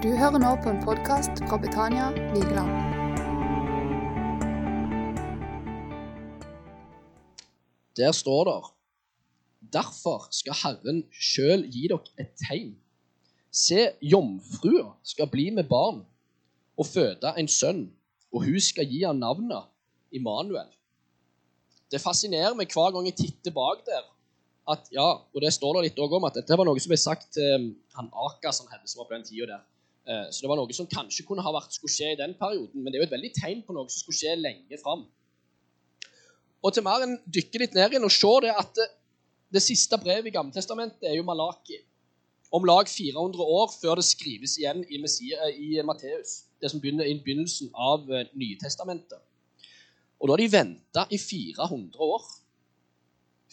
Du hører nå på en podkast fra Betania Vigeland. Der står det Derfor skal Herren sjøl gi dere et tegn. Se, jomfrua skal bli med barn og føde en sønn, og hun skal gi ham navnet Immanuel. Det fascinerer meg hver gang jeg titter bak der, at ja, og det står det litt om at dette var noe som ble sagt til um, han Aka som hadde som var på den tida der. Eh, så det var noe som kanskje kunne ha vært skulle skje i den perioden, men det er jo et veldig tegn på noe som skulle skje lenge fram. Og til mer enn dykker litt ned igjen og ser det at det, det siste brevet i Gammeltestamentet er jo Malaki. Om lag 400 år før det skrives igjen i, Messia, i Matteus. Det som begynner i begynnelsen av Nytestamentet. Og da har de venta i 400 år.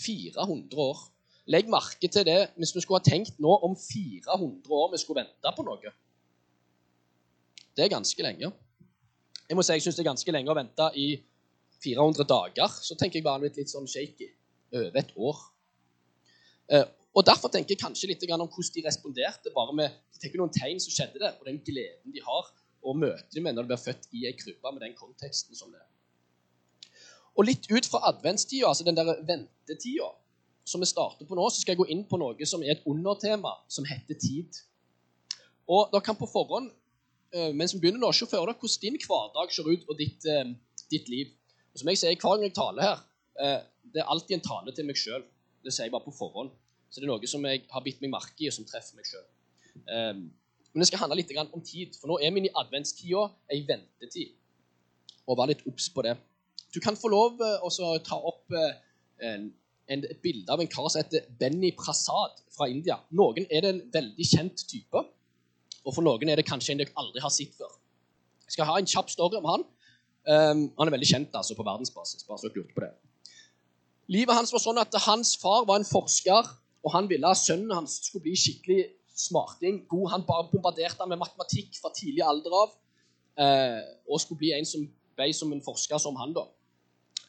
400 år. Legg merke til det hvis vi skulle ha tenkt nå om 400 år vi skulle vente på noe. Det er ganske lenge. Jeg må si jeg syns det er ganske lenge å vente i 400 dager. Så tenker jeg bare litt, litt sånn shaky. Over et år. Eh, og Derfor tenker jeg kanskje litt om hvordan de responderte. bare med de tenker noen tegn som skjedde det, og den gleden de har, og møter de med når de blir født i ei krybbe med den konteksten som det er. Og litt ut fra adventstida, altså den der ventetida som vi starter på nå, så skal jeg gå inn på noe som er et undertema, som heter tid. Og dere kan på forhånd, eh, mens vi begynner nå, se for dere hvordan din hverdag ser ut, og ditt, eh, ditt liv. Og som jeg sier hver gang jeg taler her, eh, det er alltid en tale til meg sjøl. Det sier jeg bare på forhånd. Så det er noe som jeg har bitt meg merke i, og som treffer meg sjøl. Men det skal handle litt om tid, for nå er vi i adventstida ei ventetid. Og vær litt obs på det. Du kan få lov å ta opp eh, en, et bilde av en kar som heter Benny Prasad fra India. Noen er det en veldig kjent type, og for noen er det kanskje en dere aldri har sett før. Jeg skal ha en kjapp story om han. Um, han er veldig kjent altså, på verdensbasis. bare så på det. Livet hans var sånn at Hans far var en forsker, og han ville at sønnen hans skulle bli skikkelig smarting. god. Han bombarderte ham med matematikk fra tidlig alder av. Uh, og skulle bli en som ble som en forsker som han. da.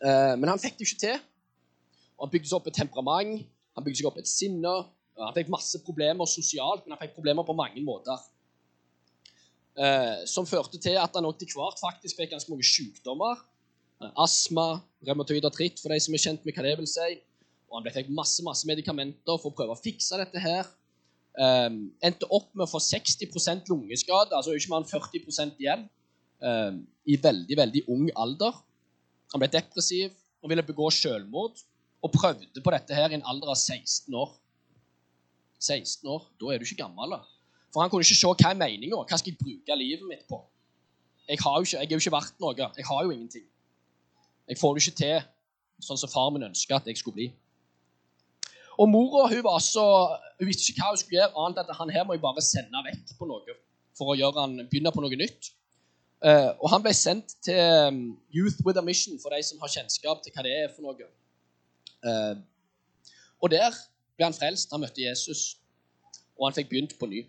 Uh, men han fikk det ikke til. Og Han bygde seg opp et temperament, han bygde seg opp et sinne. Han fikk masse problemer sosialt, men han fikk problemer på mange måter. Eh, som førte til at han til hvert faktisk fikk ganske mange sykdommer. Astma, revmatoid artritt, for de som er kjent med hva det vil si. Og han fikk masse masse medikamenter for å prøve å fikse dette her. Um, endte opp med å få 60 lungeskade, altså ikke mer enn 40 igjen, um, i veldig, veldig ung alder. Han ble depressiv og ville begå selvmord. Og prøvde på dette her i en alder av 16 år. 16 år, Da er du ikke gammel. da. For han kunne ikke se hva er meninga. Hva skal jeg bruke livet mitt på? Jeg, har jo ikke, jeg er jo ikke verdt noe. Jeg har jo ingenting. Jeg får det ikke til sånn som far min ønska at jeg skulle bli. Og mora hun var så, hun visste ikke hva hun skulle gjøre, annet enn at han her må jeg bare sende vekk på noe for å gjøre han, begynne på noe nytt. Uh, og han ble sendt til um, Youth with a Mission, for de som har kjennskap til hva det er for noe. Uh, og der ble han frelst. Han møtte Jesus, og han fikk begynt på ny.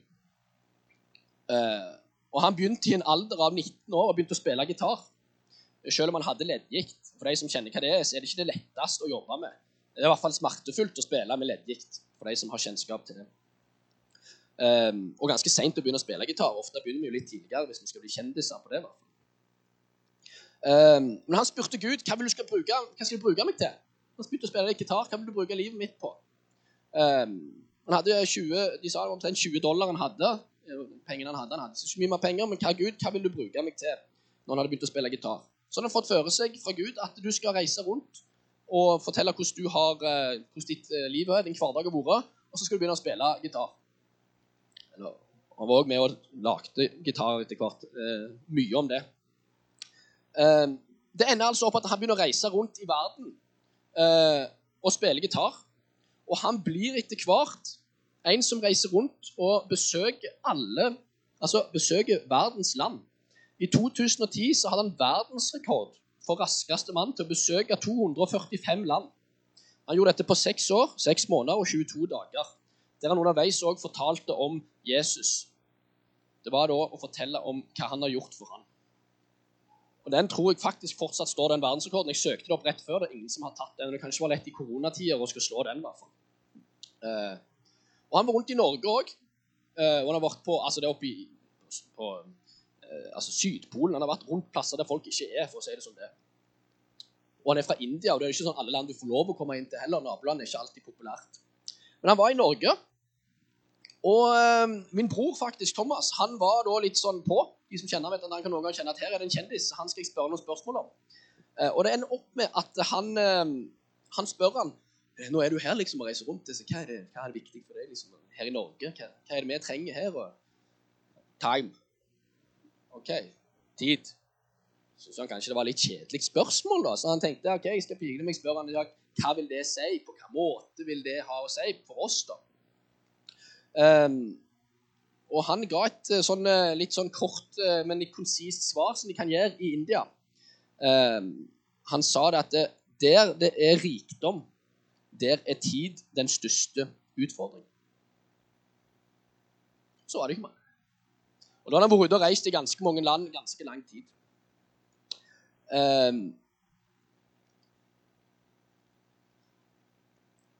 Uh, og han begynte i en alder av 19 år og begynte å spille gitar. Selv om han hadde leddgikt. For de som kjenner hva det er, så er det ikke det letteste å jobbe med. Det er i hvert fall smertefullt å spille med leddgikt, for de som har kjennskap til det. Um, og ganske seint å begynne å spille gitar. Ofte begynner vi jo litt tidligere hvis vi skal bli kjendiser på det. Um, men han spurte Gud hva vil du skal bruke, hva skal du bruke meg til. Han begynte å spille gitar. Hva vil du bruke livet mitt på? Um, han hadde 20, De sa det var omtrent 20 dollar han hadde. Pengene Han hadde Han hadde ikke mye mer penger, men hva Gud, hva vil du bruke meg til? Når han hadde begynt å spille gitar. Så han har fått føre seg fra Gud at du skal reise rundt og fortelle hvordan, du har, eh, hvordan ditt eh, liv er, din hverdag har vært, og så skal du begynne å spille gitar. Han var òg med og lagde gitar etter hvert. Eh, mye om det. Eh, det ender altså opp at han begynner å reise rundt i verden eh, og spille gitar. Og han blir etter hvert en som reiser rundt og besøker alle Altså besøker verdens land. I 2010 så hadde han verdensrekord for raskeste mann til å besøke 245 land. Han gjorde dette på seks år, seks måneder og 22 dager der han underveis òg fortalte om Jesus. Det var da å fortelle om hva han har gjort for ham. Og Den tror jeg faktisk fortsatt står den verdensrekorden. Jeg søkte det opp rett før. Det er ingen som har tatt den. Det kan ikke være lett i koronatider å skulle slå den. i hvert fall. Og Han var rundt i Norge òg. Uh, eh, og han har vært på, altså det oppe på uh, altså Sydpolen. Han har vært rundt plasser der folk ikke er, for å si det som det. Og han er fra India, og det er ikke sånn alle land du får lov å komme inn til heller. Naboland er ikke alltid populært. Men han var i Norge. Og uh, min bror, faktisk, Thomas, han var da litt sånn på. De som kjenner vet at Han kan noen gang kjenne at her er det en kjendis. Han skal jeg spørre noen spørsmål om. Og det ender opp med at han, han spør han nå er du her liksom og reiser rundt. Så hva, er det, hva er det viktig for deg liksom, her i Norge? Hva, hva, er det vi trenger her? Time. OK. Tid. Syns han kanskje det var litt kjedelig spørsmål, da. Så han tenkte ok, jeg skal pine meg spørre han i dag, hva vil det si? På hvilken måte vil det ha å si for oss, da? Um, og han ga et eh, sånn, eh, litt sånn kort, men konsist svar som de kan gjøre i India. Um, han sa det at der det er rikdom der er tid den største utfordringen. Så var det ikke mer. Og Da har han vært ute og reist i ganske mange land ganske lang tid. Um,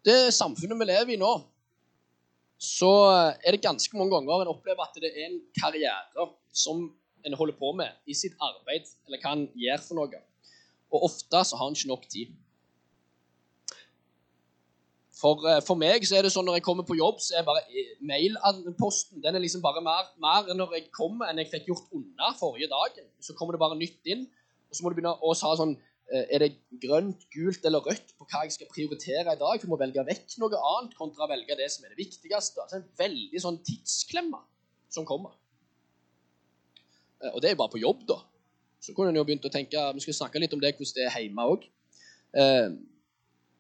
det samfunnet vi lever i nå, så er det ganske mange ganger en opplever at det er en karriere som en holder på med i sitt arbeid, eller hva en gjør for noe. Og ofte så har en ikke nok tid. For, eh, for, meg så er det sånn når jeg kommer på jobb, så er bare eh, mailposten den er liksom bare mer, mer når jeg kommer, enn jeg fikk gjort unna forrige dagen. Så kommer det bare nytt inn. Og så må du begynne å sa sånn eh, Er det grønt, gult eller rødt på hva jeg skal prioritere i dag? For jeg må velge vekk noe annet kontra å velge det som er det viktigste. Altså en veldig sånn tidsklemme som kommer. Og det er jo bare på jobb, da. Så kunne en jo begynt å tenke Vi skal snakke litt om det, hvordan det er hjemme òg.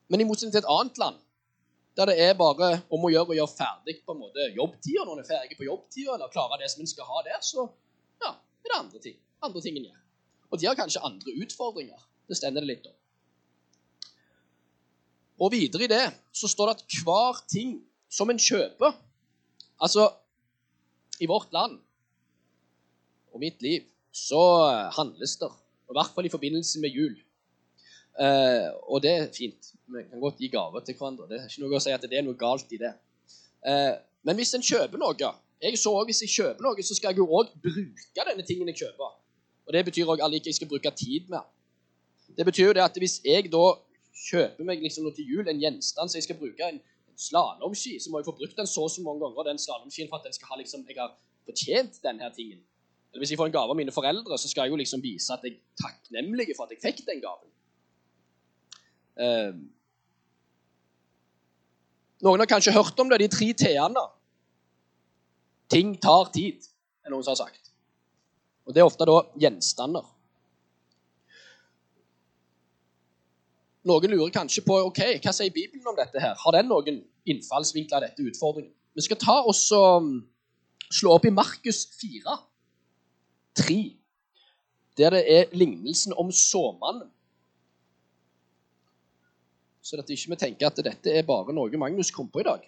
Men i motsetning til et annet land der det er bare om å gjøre å gjøre ferdig på en måte jobbtida når en er ferdig på jobbtida, eller klarer det som en skal ha der, så ja, er det andre ting. Andre ting en gjør. Og de har kanskje andre utfordringer. Det stender det litt om. Og videre i det så står det at hver ting som en kjøper Altså, i vårt land og mitt liv så handles det, i hvert fall i forbindelse med jul. Uh, og det er fint. Vi kan godt gi gaver til hverandre. Det er ikke noe å si at det er noe galt i det. Eh, men hvis en kjøper noe jeg så også, Hvis jeg kjøper noe, så skal jeg jo òg bruke denne tingen jeg kjøper. Og Det betyr òg at jeg skal bruke tid med. Det betyr jo det at hvis jeg da kjøper meg liksom noe til jul, en gjenstand så jeg skal bruke en slalåmski, så må jeg få brukt den så og så mange ganger, den slalåmskien, for at den skal ha liksom, jeg har fortjent denne tingen. Eller Hvis jeg får en gave av mine foreldre, så skal jeg jo liksom vise at jeg er takknemlig for at jeg fikk den gaven. Eh, noen har kanskje hørt om det, de tre t-ene. Ting tar tid, er noen som har sagt. Og Det er ofte da gjenstander. Noen lurer kanskje på ok, hva sier Bibelen om dette. her? Har den noen innfallsvinkler av dette utfordringen? Vi skal ta og um, slå opp i Markus 4, 3, der det er lignelsen om såmannen. Så at ikke vi tenker at dette er bare noe Magnus kom på i dag.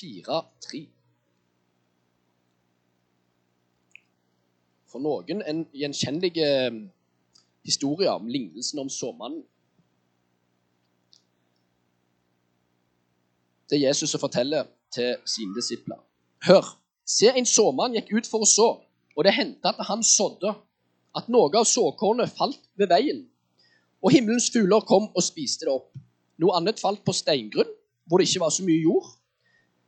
Fire, tre. For noen en gjenkjennelig eh, historie om lignelsen om såmannen. Det er Jesus som forteller til sine disipler. Hør, se en såmann gikk ut for å så. Og det hendte at han sådde, at noe av såkornet falt ved veien. Og himmelens fugler kom og spiste det opp. Noe annet falt på steingrunn, hvor det ikke var så mye jord.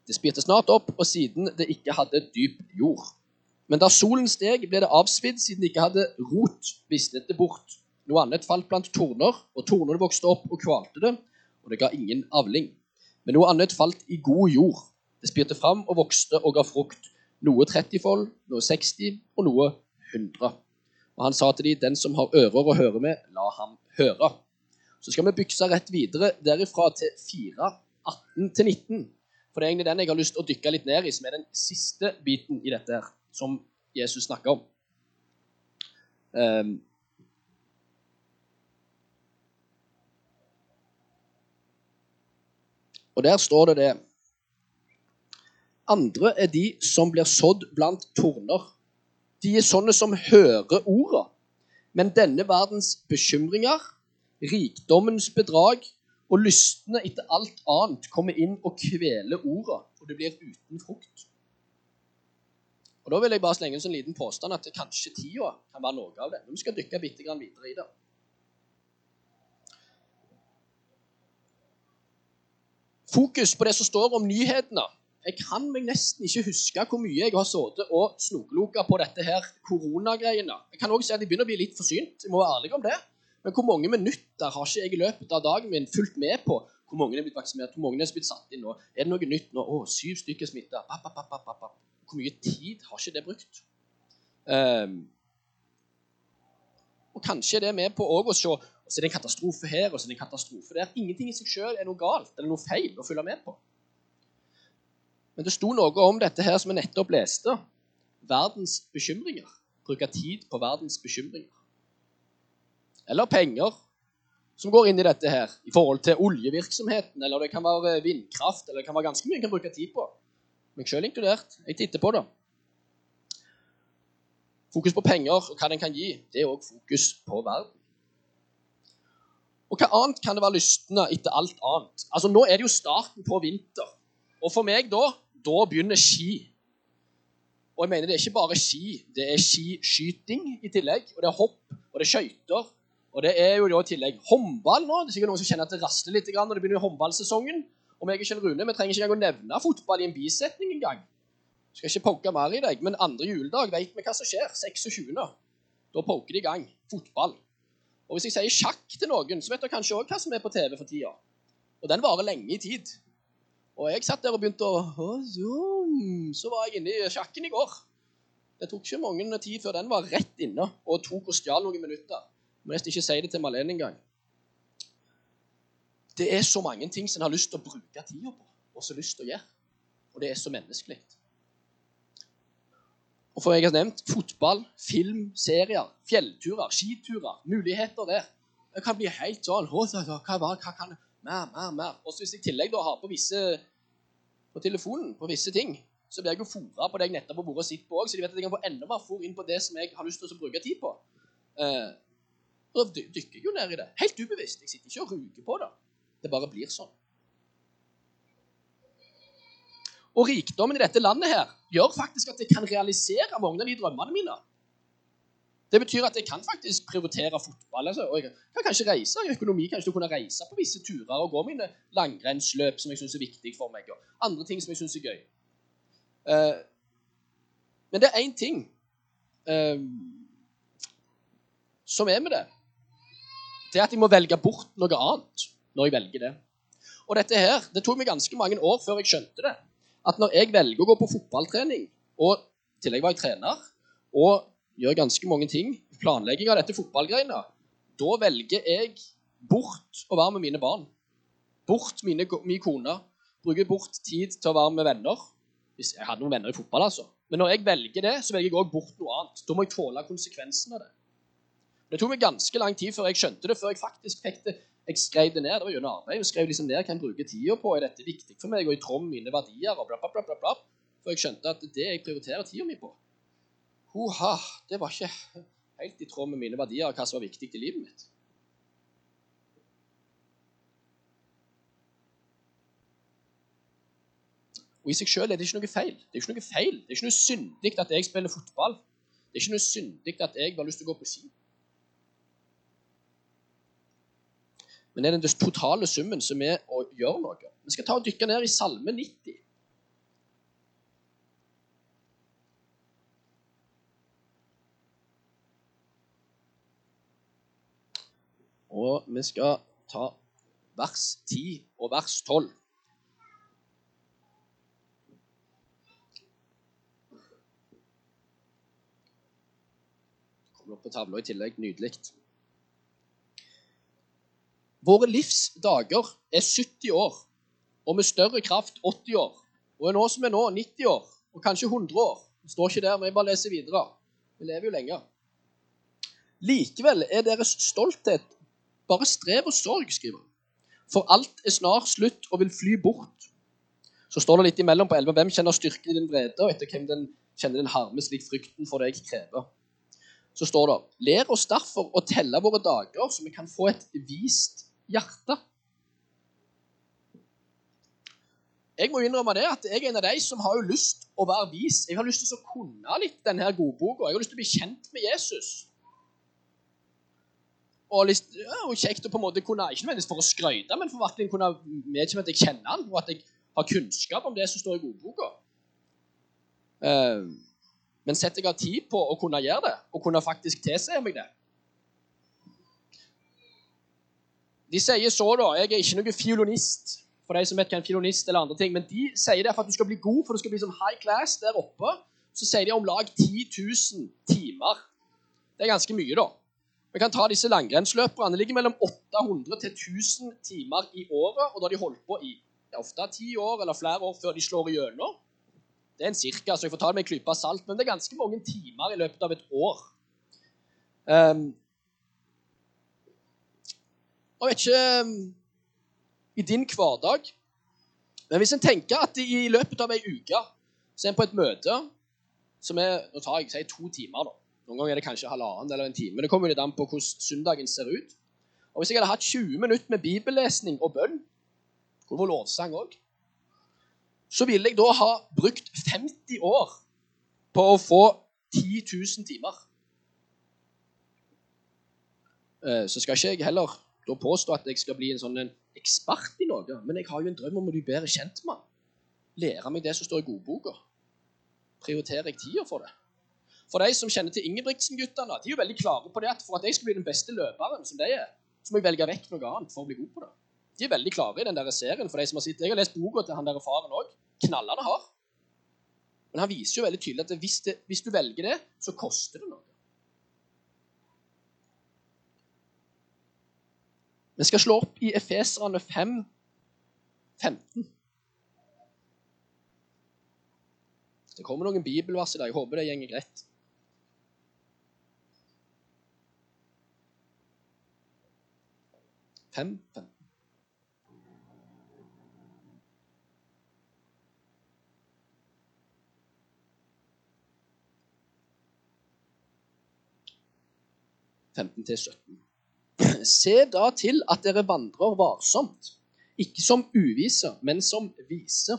Det spirte snart opp, og siden det ikke hadde dyp jord. Men da solen steg, ble det avsvidd, siden det ikke hadde rot, visnet det bort. Noe annet falt blant torner, og tornene vokste opp og kvalte det, og det ga ingen avling. Men noe annet falt i god jord. Det spirte fram og vokste og ga frukt noe 30-fold, noe 60 og noe 100. Og han sa til dem, den som har ører å høre med, la ham høre. Så skal vi bykse rett videre derifra til 4, 18 til 19. For det er egentlig den jeg har lyst til å dykke litt ned i, som er den siste biten i dette her, som Jesus snakker om. Um, og der står det det andre er de som blir sådd blant torner. De er sånne som hører orda, men denne verdens bekymringer, rikdommens bedrag Og lystne etter alt annet kommer inn og kveler orda, og det blir uten frukt. Og Da vil jeg bare slenge en sånn liten påstand at kanskje tida kan være noe av det. Vi skal dykke bitte grann videre i det. Fokus på det som står om nyhetene. Jeg kan meg nesten ikke huske hvor mye jeg har sittet og snokeloka på dette her koronagreiene. Jeg kan også si at jeg begynner å bli litt forsynt. Jeg må være ærlig om det. Men hvor mange minutter har ikke jeg i løpet av dagen min fulgt med på hvor mange er blitt vaksinert, hvor mange er blitt satt inn nå? Er det noe nytt nå? Å, syv stykker smitta. Hvor mye tid har ikke det brukt? Um, og kanskje er det med på å se så er det en katastrofe her og så er det en katastrofe der. Ingenting i seg sjøl er noe galt eller noe feil å følge med på. Men det sto noe om dette her som vi nettopp leste. Verdens bekymringer. Bruke tid på verdens bekymringer. Eller penger som går inn i dette her i forhold til oljevirksomheten. Eller det kan være vindkraft, eller det kan være ganske mye en kan bruke tid på. Meg sjøl inkludert. Jeg titter på det. Fokus på penger og hva den kan gi, det er òg fokus på verden. Og hva annet kan det være lystne etter alt annet? Altså, Nå er det jo starten på vinter. Og for meg da, da begynner ski. Og jeg mener det er ikke bare ski, det er skiskyting i tillegg. Og det er hopp, og det er skøyter. Og det er jo i tillegg håndball nå. Det er sikkert noen som kjenner at det rasler litt når det begynner håndballsesongen. Og meg og Kjell Rune vi trenger ikke engang å nevne fotball i en bisetning engang. Skal ikke poke mer i deg, men andre juledag vet vi hva som skjer. 26. Da poker de i gang. Fotball. Og hvis jeg sier sjakk til noen, så vet dere kanskje òg hva som er på TV for tida. Og den varer lenge i tid. Og jeg satt der og begynte å Så var jeg inne i sjakken i går. Det tok ikke mange tid før den var rett inne og tok og stjal noen minutter. Må nesten ikke si det til Malene engang. Det er så mange ting som en har lyst til å bruke tida på, og så lyst til å gjøre. Og det er så menneskelig. Og for jeg har nevnt fotball, film, serier, fjellturer, skiturer. Muligheter der. Det kan bli helt sånn Hva hva, hva kan Mer, mer, mer. Og hvis jeg i tillegg da har på visse på telefonen på visse ting, så blir jeg jo fora på det jeg nettopp har vært og sett på òg, så de vet at jeg kan få enda mer fôr inn på det som jeg har lyst til å bruke tid på. Eh, da dykker jeg jo ned i det. Helt ubevisst. Jeg sitter ikke og ruger på det. Det bare blir sånn. Og rikdommen i dette landet her gjør faktisk at jeg kan realisere mange av de drømmene mine. Det betyr at jeg kan faktisk prioritere fotball. Altså, og jeg kan kanskje reise i økonomi, kanskje kunne reise på visse turer og gå mine langrennsløp som jeg syns er viktig for meg, og andre ting som jeg syns er gøy. Uh, men det er én ting uh, som er med det. Det er at jeg må velge bort noe annet når jeg velger det. Og dette her, Det tok meg ganske mange år før jeg skjønte det at når jeg velger å gå på fotballtrening, og i tillegg var jeg trener, og gjør ganske mange ting, planlegging av dette fotballgreiene, da velger jeg bort å være med mine barn. Bort mine, min kone. Bruker bort tid til å være med venner. Hvis jeg hadde noen venner i fotball, altså. Men når jeg velger det, så velger jeg òg bort noe annet. Da må jeg tåle konsekvensen av det. Det tok meg ganske lang tid før jeg skjønte det, før jeg faktisk fikk det jeg skrev det ned. Det var gjennom arbeid. Jeg skrev liksom ned hva jeg bruker tida på. Er dette viktig for meg, og i tråd med mine verdier? og bla, bla, bla, bla, bla. For jeg skjønte at det jeg prioriterer tida mi på, Hoha, det var ikke helt i tråd med mine verdier og hva som var viktig i livet mitt. Og i seg sjøl er det ikke noe feil. Det er ikke noe feil. Det er ikke noe syndig at jeg spiller fotball. Det er ikke noe syndig at jeg har lyst til å gå på ski. Men det er den totale summen som er å gjøre noe. Vi skal ta og dykke ned i Salme 90. Og vi skal ta vers 10 og vers 12. Kommer opp på tavla i tillegg. Nydelig. Våre livsdager er 70 år, og med større kraft 80 år. Og er nå som er nå, 90 år, og kanskje 100 år. Det står ikke der, men jeg bare leser videre. Vi lever jo lenge. Likevel er deres stolthet bare strev og sorg, skriver han. For alt er snart slutt og vil fly bort. Så står det litt imellom på 11. Hvem kjenner styrken i din vrede, og etter hvem den kjenner den harme slik frykten for deg krever. Så står det Ler oss derfor å telle våre dager, så vi kan få et vist hjerte. jeg må innrømme det at jeg er en av de som har jo lyst å være vis. Jeg har lyst til å kunne litt denne godboka. Jeg har lyst til å bli kjent med Jesus. Og, lyst, ja, og kjekt å på en måte kunne, ikke nødvendigvis for å skryte, men for virkelig kunne medkjenne at jeg kjenner han, og at jeg har kunnskap om det som står i godboka. Uh, men setter jeg av tid på å kunne gjøre det, og kunne faktisk tilse meg det De sier så, da Jeg er ikke noen fiolinist for de som vet hva en fiolinist eller andre ting. Men de sier det for at du skal bli god, for du skal bli sånn high class der oppe. Så sier de om lag 10 000 timer. Det er ganske mye, da. Vi kan ta disse langrennsløperne. Det ligger mellom 800 til 1000 timer i året. Og da har de holdt på i ofte ti år eller flere år før de slår igjennom. Det er en cirka, så jeg får ta det med en klype salt, men det er ganske mange timer i løpet av et år. Um, og vet ikke ehm, i din hverdag. Men hvis en tenker at i løpet av ei uke så er en på et møte som er nå tar jeg, sier to timer. da. Noen ganger er det kanskje halvannen eller en time. Det kommer litt an på hvordan søndagen ser ut. Og Hvis jeg hadde hatt 20 minutter med bibellesning og bønn, hvor det var lovsang òg, så ville jeg da ha brukt 50 år på å få 10 000 timer. Eh, så skal ikke jeg heller da påstå at jeg skal bli en sånn ekspert i noe, men jeg har jo en drøm om å bli bedre kjent med Lære meg det som står i godboka. Prioriterer jeg tida for det? For de som kjenner til Ingebrigtsen-guttene, de er jo veldig klare på det at for at jeg skal bli den beste løperen som de er, så må jeg velge vekk noe annet for å bli god på det. De er veldig klare i den der serien. for de som har sett, Jeg har lest boka til han der faren òg. Knallende hard. Men han viser jo veldig tydelig at hvis, det, hvis du velger det, så koster det noe. Vi skal slå opp i Efeserne 5, 15. Det kommer noen bibelvers i dag. Jeg håper det går greit. 17. Se da til at dere vandrer varsomt, ikke som uvise, men som vise.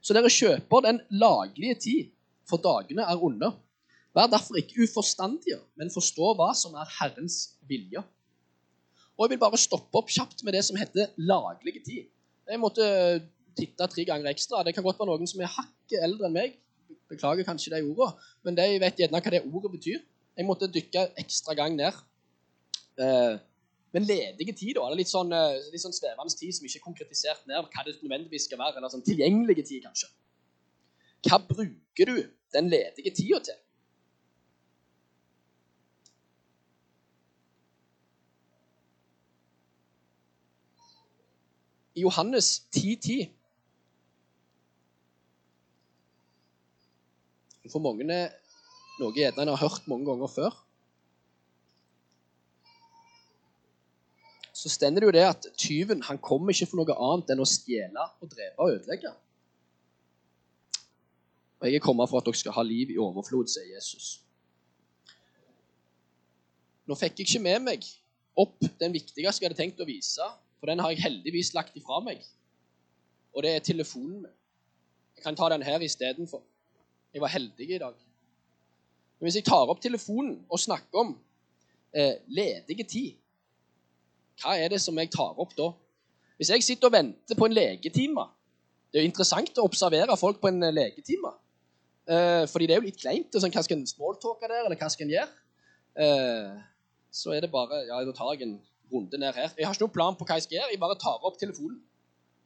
Så dere kjøper den laglige tid, for dagene er onde. Vær derfor ikke uforstandige, men forstå hva som er Herrens vilje. Og Jeg vil bare stoppe opp kjapt med det som heter laglige tid. Jeg måtte titte tre ganger ekstra. Det kan godt være noen som er hakket eldre enn meg. Beklager kanskje de ordene, men de vet gjerne hva det ordet betyr. Jeg måtte dykke ekstra gang ned. Eh, men ledige tid, da, eller litt sånn, eh, litt sånn svevende tid som ikke er konkretisert ned hva det nødvendigvis skal være, eller sånn tilgjengelige tid, kanskje. Hva bruker du den ledige tida til? I Johannes 10.10 For mange er noe gjerne en har hørt mange ganger før. så stender det jo det at tyven han kommer ikke for noe annet enn å stjele og drepe og ødelegge. Og jeg er kommet for at dere skal ha liv i overflod, sier Jesus. Nå fikk jeg ikke med meg opp den viktigste jeg hadde tenkt å vise, for den har jeg heldigvis lagt ifra meg. Og det er telefonen min. Jeg kan ta den her istedenfor. Jeg var heldig i dag. Men hvis jeg tar opp telefonen og snakker om eh, ledige tid hva er det som jeg tar opp da? Hvis jeg sitter og venter på en legetime Det er jo interessant å observere folk på en eh, legetime. Eh, fordi det er jo litt kleint. Sånn, hva skal en smalltalke der, eller hva skal en gjøre? Eh, så er det bare Ja, da tar jeg en runde ned her. Jeg har ikke noen plan på hva jeg skal gjøre. Jeg bare tar opp telefonen.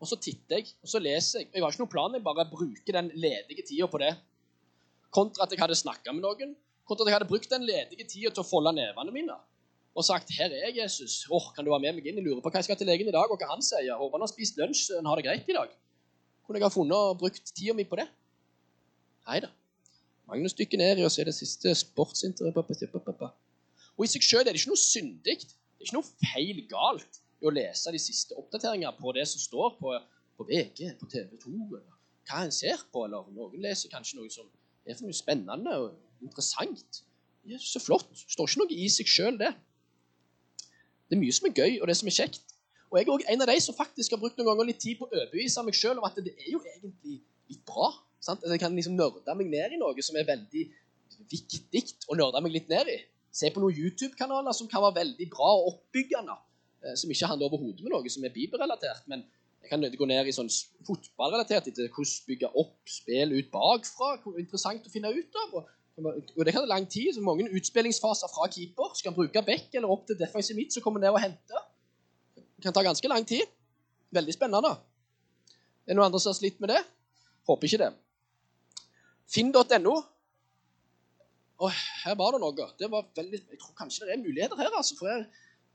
Og så titter jeg, og så leser jeg. Jeg har ikke noen plan, jeg bare bruker den ledige tida på det. Kontra at jeg hadde snakka med noen. Kontra at jeg hadde brukt den ledige tida til å folde nevene mine og sagt 'Her er jeg, Jesus. Oh, kan du være med meg inn? Jeg lurer på hva jeg skal til legen i dag, og hva han sier. Håper han har spist lunsj. Han har det greit i dag. Kunne jeg ha funnet og brukt tida mi på det? Nei da. Magnus dykker ned i å se det siste sportsinteret. Og i seg sjøl er det ikke noe syndig. Det er ikke noe feil galt i å lese de siste oppdateringene på det som står på, på VG, på TV 2, eller hva en ser på, eller noen leser kanskje noe som er for noe spennende og interessant. Det er så flott. Det står ikke noe i seg sjøl, det. Det er mye som er gøy, og det som er kjekt. Og jeg er også en av de som faktisk har brukt noen ganger litt tid på å overbevise meg sjøl om at det er jo egentlig litt bra. Sant? Jeg kan liksom nerde meg ned i noe som er veldig viktig å nerde meg litt ned i. Se på noen YouTube-kanaler som kan være veldig bra og oppbyggende. eh, Som ikke handler overhodet med noe som er bibelrelatert. Men jeg kan gå ned i sånn fotballrelatert etter hvordan bygge opp spill ut bakfra. Hvor interessant å finne ut av. Og, det kan ta lang tid. så Mange utspillingsfaser fra keeper. Skal han bruke back eller opp til defensiv midt, så kommer ned og henter. Det kan ta ganske lang tid. Veldig spennende. Er det noen andre som har slitt med det? Håper ikke det. Finn.no. Og her var det noe. Det var veldig, jeg tror kanskje det er muligheter her. altså, for jeg,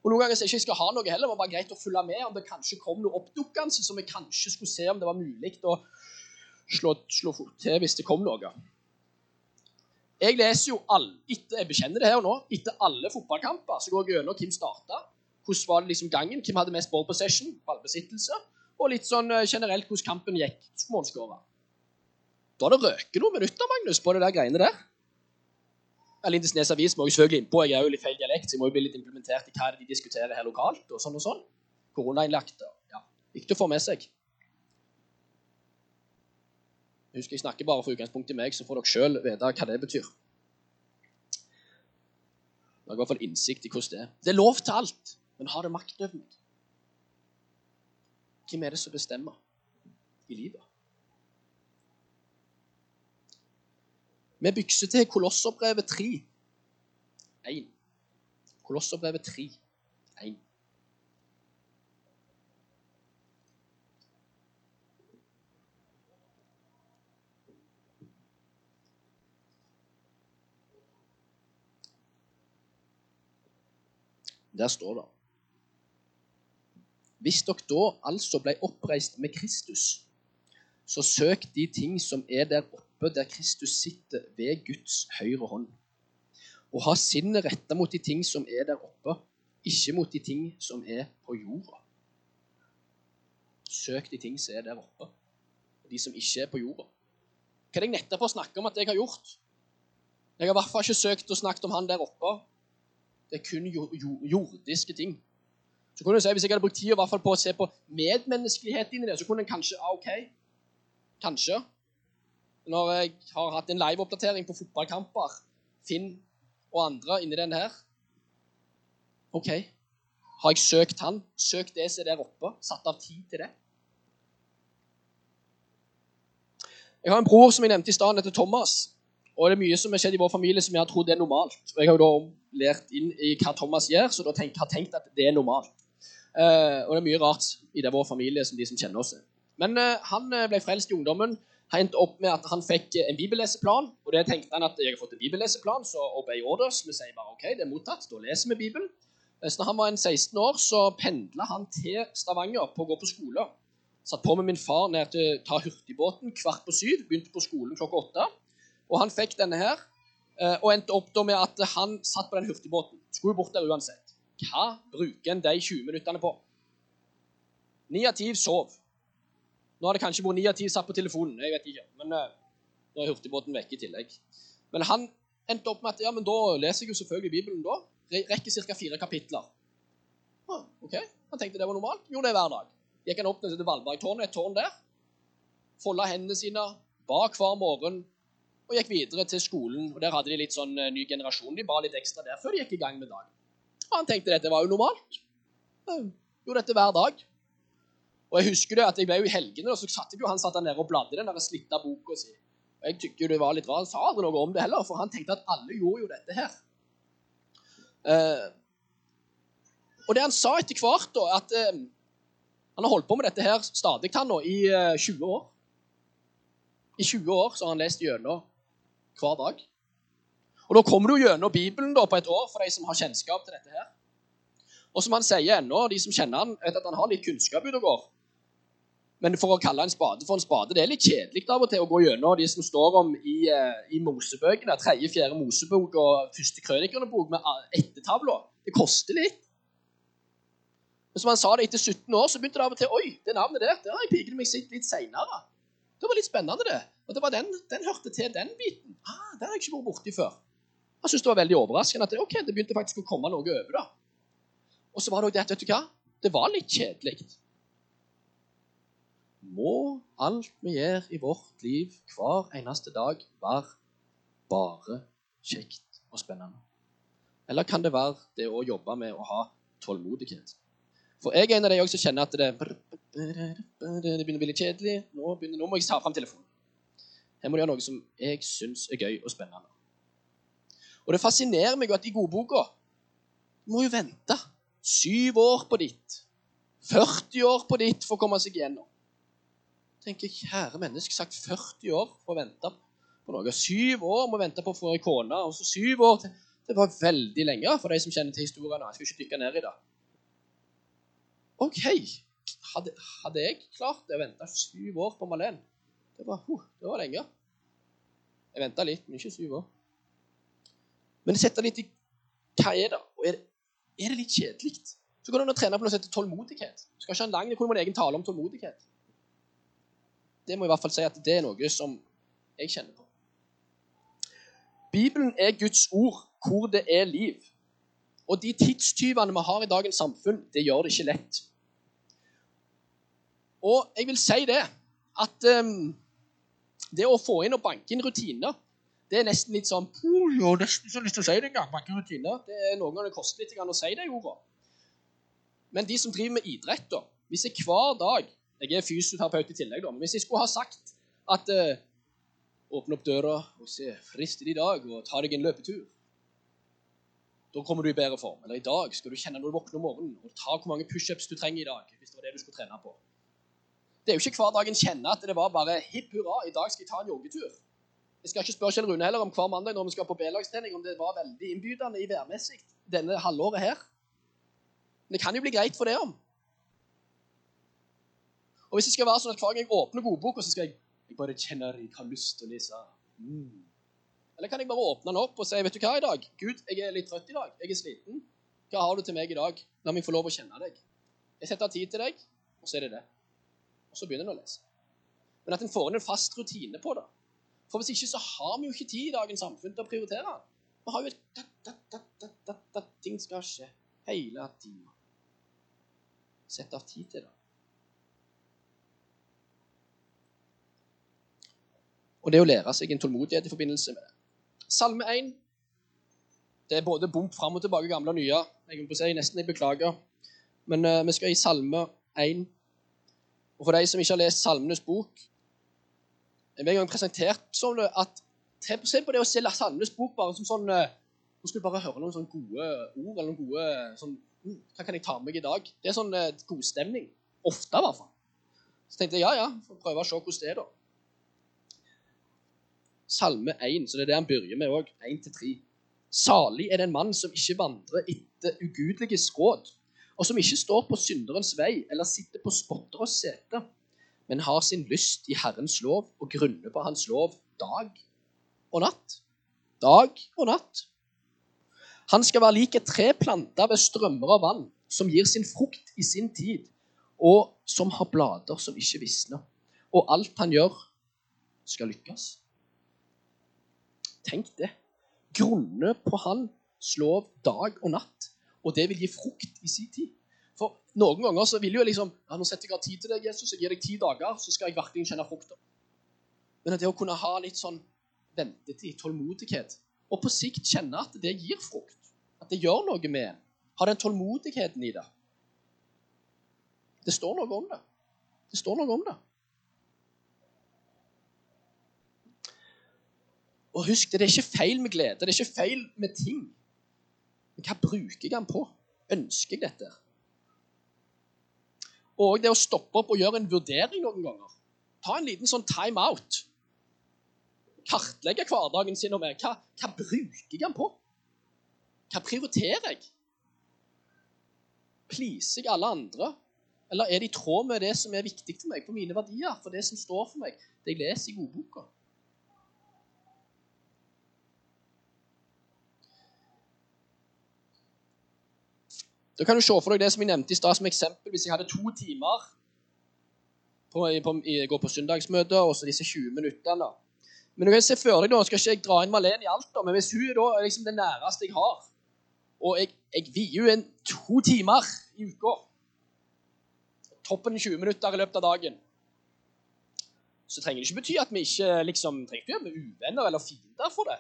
og Noen ganger så jeg ikke skal ha noe heller, det var bare greit å følge med om det kanskje kom noe oppdukkende som jeg kanskje skulle se om det var mulig å slå, slå til hvis det kom noe. Jeg leser jo all, etter, jeg bekjenner det her nå, etter alle fotballkamper så går jeg gjennom hvem starta, hvordan var det liksom gangen, hvem hadde mest ball possession, ballbesittelse, og litt sånn eh, generelt hvordan kampen gikk, målskåra. Da har det røket noen minutter, Magnus, på det der greiene der. Lindesnes Avis må jeg selvfølgelig innpå. Jeg er jo litt feil dialekt, så jeg må jo bli litt implementert i hva de diskuterer her lokalt. og sånn og sånn. Koronainnlagte. Ja, Viktig å få med seg. Jeg husker jeg snakker bare for utgangspunkt i meg, så får dere sjøl vite hva det betyr. Jeg har i hvert fall innsikt i hvordan det er. Det er lov til alt, men har det makt? Hvem er det som bestemmer i livet? Vi bykser til Kolosserbrevet 3. 1. Kolosserbrevet 3. 1. Der står det Hvis dere da altså ble oppreist med Kristus, så søk de ting som er der oppe der Kristus sitter ved Guds høyre hånd. Og ha sinnet retta mot de ting som er der oppe, ikke mot de ting som er på jorda. Søk de ting som er der oppe, de som ikke er på jorda. Hva er det jeg nettopp har snakket om at jeg har gjort? Jeg har i hvert fall ikke søkt og snakket om han der oppe. Det er kun jo- jo- jordiske ting. Så kunne du si, Hvis jeg hadde brukt tid på å se på medmenneskelighet inni det, så kunne en kanskje ah, OK, kanskje. Når jeg har hatt en liveoppdatering på fotballkamper, Finn og andre inni den her OK. Har jeg søkt han? Søkt det som er der oppe? Satt av tid til det? Jeg har en bror som jeg nevnte i stad, heter Thomas. Og det er mye som har skjedd i vår familie som jeg har trodd er normalt. Og jeg har jo da lært inn i hva Thomas gjør, så da tenk, har tenkt at det er normalt. Uh, og det er mye rart i det vår familie som de som kjenner oss. Men uh, han eh, ble frelst i ungdommen. Endte opp med at han fikk en bibelleseplan. Og det tenkte han at jeg har fått en bibelleseplan, så obey orders. Vi sier bare OK, det er mottatt. Da leser vi Bibelen. Eh, Så når han var en 16 år, så pendla han til Stavanger på å gå på skole. Satt på med min far ned til ta hurtigbåten kvart på syv. Begynte på skolen klokka åtte. Og han fikk denne her, eh, og endte opp da med at han satt på den hurtigbåten. Skulle bort der uansett. Hva bruker en de 20 minuttene på? Ni av ti sov. Nå har det kanskje vært ni av ti satt på telefonen. jeg vet ikke, men eh, nå er hurtigbåten vekk i tillegg. Men han endte opp med at ja, men da leser jeg jo selvfølgelig Bibelen da. Re- Rekker ca. fire kapitler. Ah, ok, Han tenkte det var normalt. Gjorde det hver dag. Gikk han opp til Valbergtårnet, et tårn der. Folda hendene sine, ba hver morgen og gikk videre til skolen. og Der hadde de litt sånn eh, ny generasjon. De ba litt ekstra der før de gikk i gang med dagen. Og han tenkte dette var jo normalt. Gjorde dette hver dag. Og jeg husker det at jeg ble jo i helgene, og så satt jeg jo han satt der nede og bladde i den slitte boka si. Og jeg tykker jo det var litt rart. Han sa aldri noe om det heller, for han tenkte at alle gjorde jo dette her. Eh, og det han sa etter hvert, da, at eh, han har holdt på med dette her stadig han nå, i eh, 20 år. I 20 år så har han lest gjennom hver dag. Og da kommer du gjennom Bibelen da på et år for de som har kjennskap til dette her. Og som han sier ennå, de som kjenner han, vet at han har litt kunnskap ute og går. Men for å kalle en spade for en spade, det er litt kjedelig av og til å gå gjennom de som står om i, eh, i Mosebøkene. Tredje, fjerde Mosebok og første Krønikerne-bok med ettertavla. Det koster litt. Men som han sa det etter 17 år, så begynte det av og til Oi, det navnet der det har jeg piket meg sett litt seinere. Det var litt spennende, det. Og det var den, den hørte til den biten. Ah, Den har jeg ikke vært borti før. Han syntes det var veldig overraskende at det, ok, det begynte faktisk å komme noe over. da. Og så var det også det at, vet du hva? Det var litt kjedelig. Må alt vi gjør i vårt liv hver eneste dag, være bare kjekt og spennende? Eller kan det være det å jobbe med å ha tålmodighet? For jeg er en av de som kjenner at det, det begynner å bli litt kjedelig. Nå, begynner, nå må jeg ta fram telefonen. Her må du gjøre noe som jeg syns er gøy og spennende. Og det fascinerer meg jo at i godboka Du må jo vente syv år på ditt. 40 år på ditt for å komme seg igjennom. Tenker Kjære menneske, sagt 40 år på å vente på noe. Syv år må vente på å få ei kone. Og så syv år Det var veldig lenge for de som kjenner til historiene. Jeg skal ikke dykke ned i det. OK. Hadde, hadde jeg klart å vente syv år på Malene? Det var, uh, det var lenge. Jeg venta litt, men ikke syv år. Men sette litt i hva er det? Og er det, er det litt kjedelig? Så går det an å trene på som heter tålmodighet. Du skal ikke ha en lang, kommer man egen tale om tålmodighet. Det må jeg i hvert fall si at det er noe som jeg kjenner på. Bibelen er Guds ord hvor det er liv. Og de tidstyvene vi har i dagens samfunn, det gjør det ikke lett. Og jeg vil si det at um, det å få inn og banke inn rutiner det er nesten litt sånn Jeg har nesten så lyst til å si det en gang. banke rutiner. Det er Noen ganger det koster litt å si det i ordet. Men de som driver med idrett, da Hvis jeg hver dag Jeg er fysioterapeut i tillegg, da. Men hvis jeg skulle ha sagt at uh, Åpne opp døra og se frist i dag og ta deg en løpetur. Da kommer du i bedre form. Eller i dag skal du kjenne når du våkner om morgenen, og ta hvor mange pushups du trenger i dag. hvis det var det du skulle trene på. Det er jo ikke hver dag en kjenner at det var bare hipp hurra, i dag skal jeg ta en joggetur. Jeg skal ikke spørre Kjell Rune heller om hver mandag når vi skal på B-lagstrening, om det var veldig innbydende i værmessig denne halvåret her. Men det kan jo bli greit for det om. Og hvis det skal være sånn at hver gang jeg åpner godboka, så skal jeg jeg bare kjenner jeg har lyst til å lese. Mm. Eller kan jeg bare åpne den opp og si vet du hva i dag? Gud, jeg er litt trøtt i dag. Jeg er sliten. Hva har du til meg i dag? La meg få lov å kjenne deg. Jeg setter av tid til deg, og så er det det. Og så begynner en å lese. Men at en får inn en fast rutine på det. For hvis ikke så har vi jo ikke tid i dagens samfunn til å prioritere. Vi har jo et da, da, da, Ting skal skje hele tida. Sett av tid til det. Og det å lære seg en tålmodighet i forbindelse med det. Salme 1. Det er både bump fram og tilbake, gamle og nye. Jeg må si nesten jeg beklager. Men uh, vi skal i Salme 1. Og for de som ikke har lest Salmenes bok Jeg ble en gang presentert som at Se på det å se Salmenes bok bare som sånn uh, Nå skal du bare høre noen sånne gode ord eller noen gode sånn, mm, Hva kan jeg ta med meg i dag? Det er sånn uh, godstemning. Ofte, i hvert fall. Så tenkte jeg ja, ja, får prøve å se hvordan det er, da. Salme 1, så det er det han begynner med òg. 1-3. Salig er den mann som ikke vandrer etter ugudeliges råd, og som ikke står på synderens vei eller sitter på spotteres sete, men har sin lyst i Herrens lov og grunner på Hans lov dag og natt. Dag og natt. Han skal være lik et tre planta ved strømmer av vann, som gir sin frukt i sin tid, og som har blader som ikke visner. Og alt han gjør, skal lykkes. Tenk det. Grunne på hans lov dag og natt. Og det vil gi frukt i sin tid. For noen ganger så vil jo liksom ja, Nå setter jeg av tid til deg, Jesus. Jeg gir deg ti dager, så skal jeg virkelig kjenne frukter. Men det å kunne ha litt sånn ventetid, tålmodighet, og på sikt kjenne at det gir frukt, at det gjør noe med en, ha den tålmodigheten i det Det står noe om det. Det står noe om det. Og husk, det er ikke feil med glede. Det er ikke feil med ting. Men hva bruker jeg den på? Ønsker jeg dette? Og det å stoppe opp og gjøre en vurdering noen ganger. Ta en liten sånn time out. Kartlegge hverdagen sin og mer. Hva, hva bruker jeg den på? Hva prioriterer jeg? Pleaser jeg alle andre? Eller er det i tråd med det som er viktig for meg, for mine verdier, for det som står for meg, det jeg leser i godboka? Da kan du se for deg det som jeg nevnte i stad som eksempel. Hvis jeg hadde to timer på, på, går på søndagsmøte og så disse 20 minuttene. Men du kan se for deg nå, skal ikke jeg dra inn Malene i alt, da, men hvis hun da er liksom det næreste jeg har, og jeg, jeg vier en to timer i uka toppen 20 minutter i løpet av dagen, så trenger det ikke bety at vi ikke liksom, trenger ikke gjøre med uvenner eller fiender for det.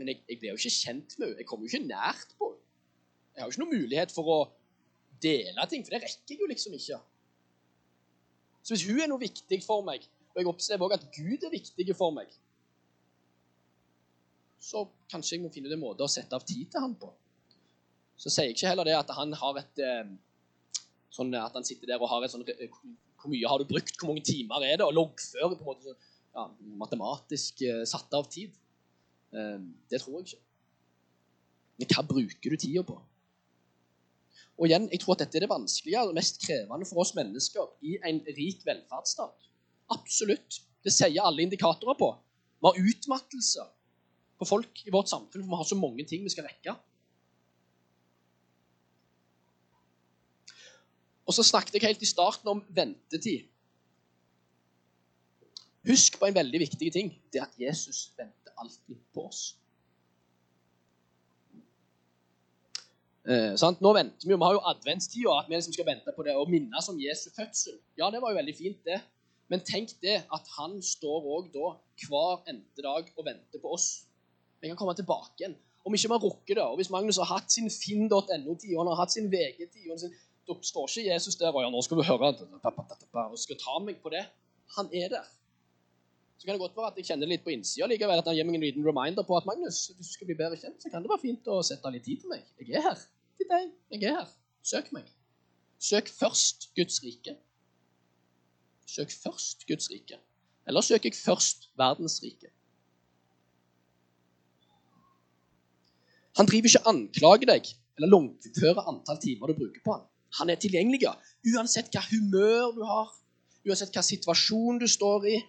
Men jeg, jeg blir jo ikke kjent med henne. Jeg kommer jo ikke nært på henne. Jeg har jo ikke noen mulighet for å dele ting, for det rekker jeg jo liksom ikke. Så hvis hun er noe viktig for meg, og jeg opplever òg at Gud er viktig for meg, så kanskje jeg må finne en måte å sette av tid til han på. Så sier jeg ikke heller det at han har et eh, sånn at han sitter der og har et sånn Hvor mye har du brukt? Hvor mange timer er det? Og loggfører på en måte ja, matematisk uh, satt av tid. Det tror jeg ikke. Men hva bruker du tida på? Og igjen, jeg tror at dette er det vanskelige og mest krevende for oss mennesker i en rik velferdsstat. Absolutt. Det sier alle indikatorer på. Vi har utmattelse på folk i vårt samfunn, for vi har så mange ting vi skal rekke. Og så snakket jeg helt i starten om ventetid. Husk på en veldig viktig ting. Det er at Jesus venter alltid på oss. Eh, Nå venter Vi jo, vi har jo adventstida, at vi liksom skal vente på det og minnes om Jesu fødsel. Ja, det var jo veldig fint, det. Men tenk det at han står òg da hver endte dag og venter på oss. Vi kan komme tilbake igjen. Om ikke vi har rukket det, og hvis Magnus har hatt sin finn.no-tid, og han har hatt sin VG-tid da står ikke Jesus der og ja, nå skal du høre og skal ta meg på det. Han er der. Så kan det godt være at jeg kjenner det litt på innsida likevel, at han gir meg en liten reminder på at Magnus, hvis du skal bli bedre kjent, så kan det være fint å sette litt tid til meg. Jeg er her. Til deg. Jeg er her. Søk meg. Søk først Guds rike. Søk først Guds rike. Eller søker jeg først verdens rike? Han driver ikke anklager deg eller langfører antall timer du bruker på han. Han er tilgjengelig uansett hva humør du har, uansett hva situasjon du står i,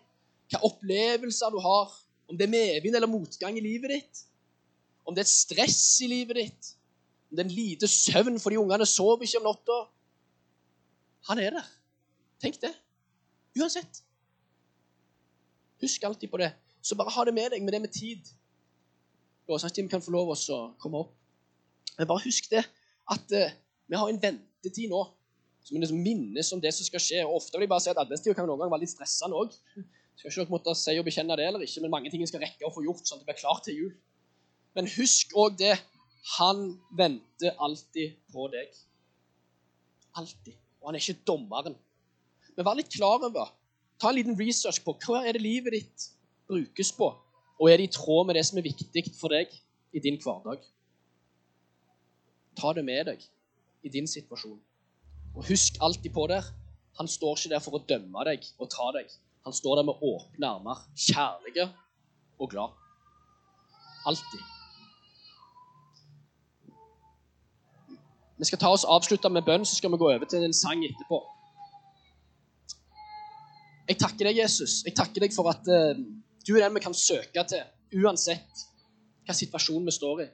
hva opplevelser du har, om det er medvind eller motgang i livet ditt, om det er stress i livet ditt, om det er en lite søvn fordi ungene sover ikke om natta. Han er der. Tenk det. Uansett. Husk alltid på det. Så bare ha det med deg med det med tid. Lovsangsteamet kan få lov å komme opp. Men bare husk det at uh, vi har en ventetid nå som minnes om det som skal skje. og Ofte vil jeg bare si at adventstida kan noen ganger være litt stressende òg. Skal ikke dere måtte si og bekjenne det eller ikke, men mange ting skal rekke å få gjort sånn at det blir klart til jul. Men husk òg det. Han venter alltid på deg. Alltid. Og han er ikke dommeren. Men vær litt klar over Ta en liten research på hva er det livet ditt brukes på, og er det i tråd med det som er viktig for deg i din hverdag. Ta det med deg i din situasjon. Og husk alltid på det. Han står ikke der for å dømme deg og ta deg. Han står der med åpne armer, kjærlige og glad. Alltid. Vi skal ta oss avslutte med bønn, så skal vi gå over til en sang etterpå. Jeg takker deg, Jesus. Jeg takker deg for at uh, du er den vi kan søke til, uansett hva situasjon vi står i.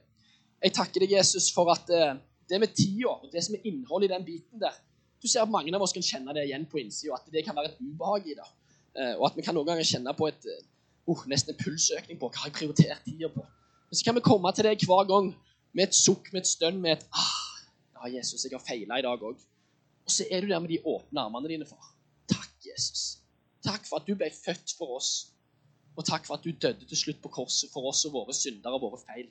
Jeg takker deg, Jesus, for at uh, det med tida og det som er innholdet i den biten der Du ser at mange av oss kan kjenne det igjen på innsida, at det kan være et ubehag i det. Eh, og at vi kan noen ganger kjenne på et, uh, nesten en pulsøkning på hva har jeg prioritert tida på. Men så kan vi komme til deg hver gang med et sukk, med et stønn, med et ah, ja, Jesus, jeg har feila i dag òg. Og så er du der med de åpne armene dine, far. Takk, Jesus. Takk for at du ble født for oss. Og takk for at du døde til slutt på korset for oss og våre synder og våre feil.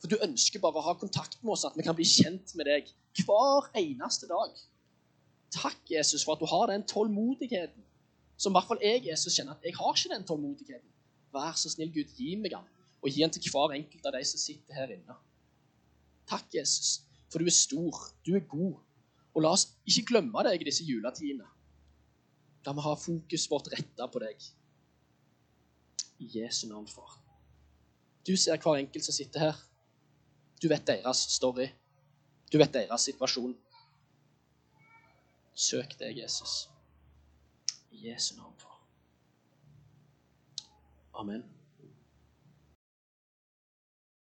For du ønsker bare å ha kontakt med oss, at vi kan bli kjent med deg hver eneste dag. Takk, Jesus, for at du har den tålmodigheten. Som i hvert fall jeg, Jesus, kjenner at jeg har ikke den tålmodigheten. Vær så snill, Gud, gi meg den, og gi den til hver enkelt av de som sitter her inne. Takk, Jesus, for du er stor, du er god. Og la oss ikke glemme deg i disse juletidene. La vi ha fokus vårt retta på deg. I Jesu navn, far. Du ser hver enkelt som sitter her. Du vet deres story. Du vet deres situasjon. Søk deg, Jesus. Jesu navn, for. Amen.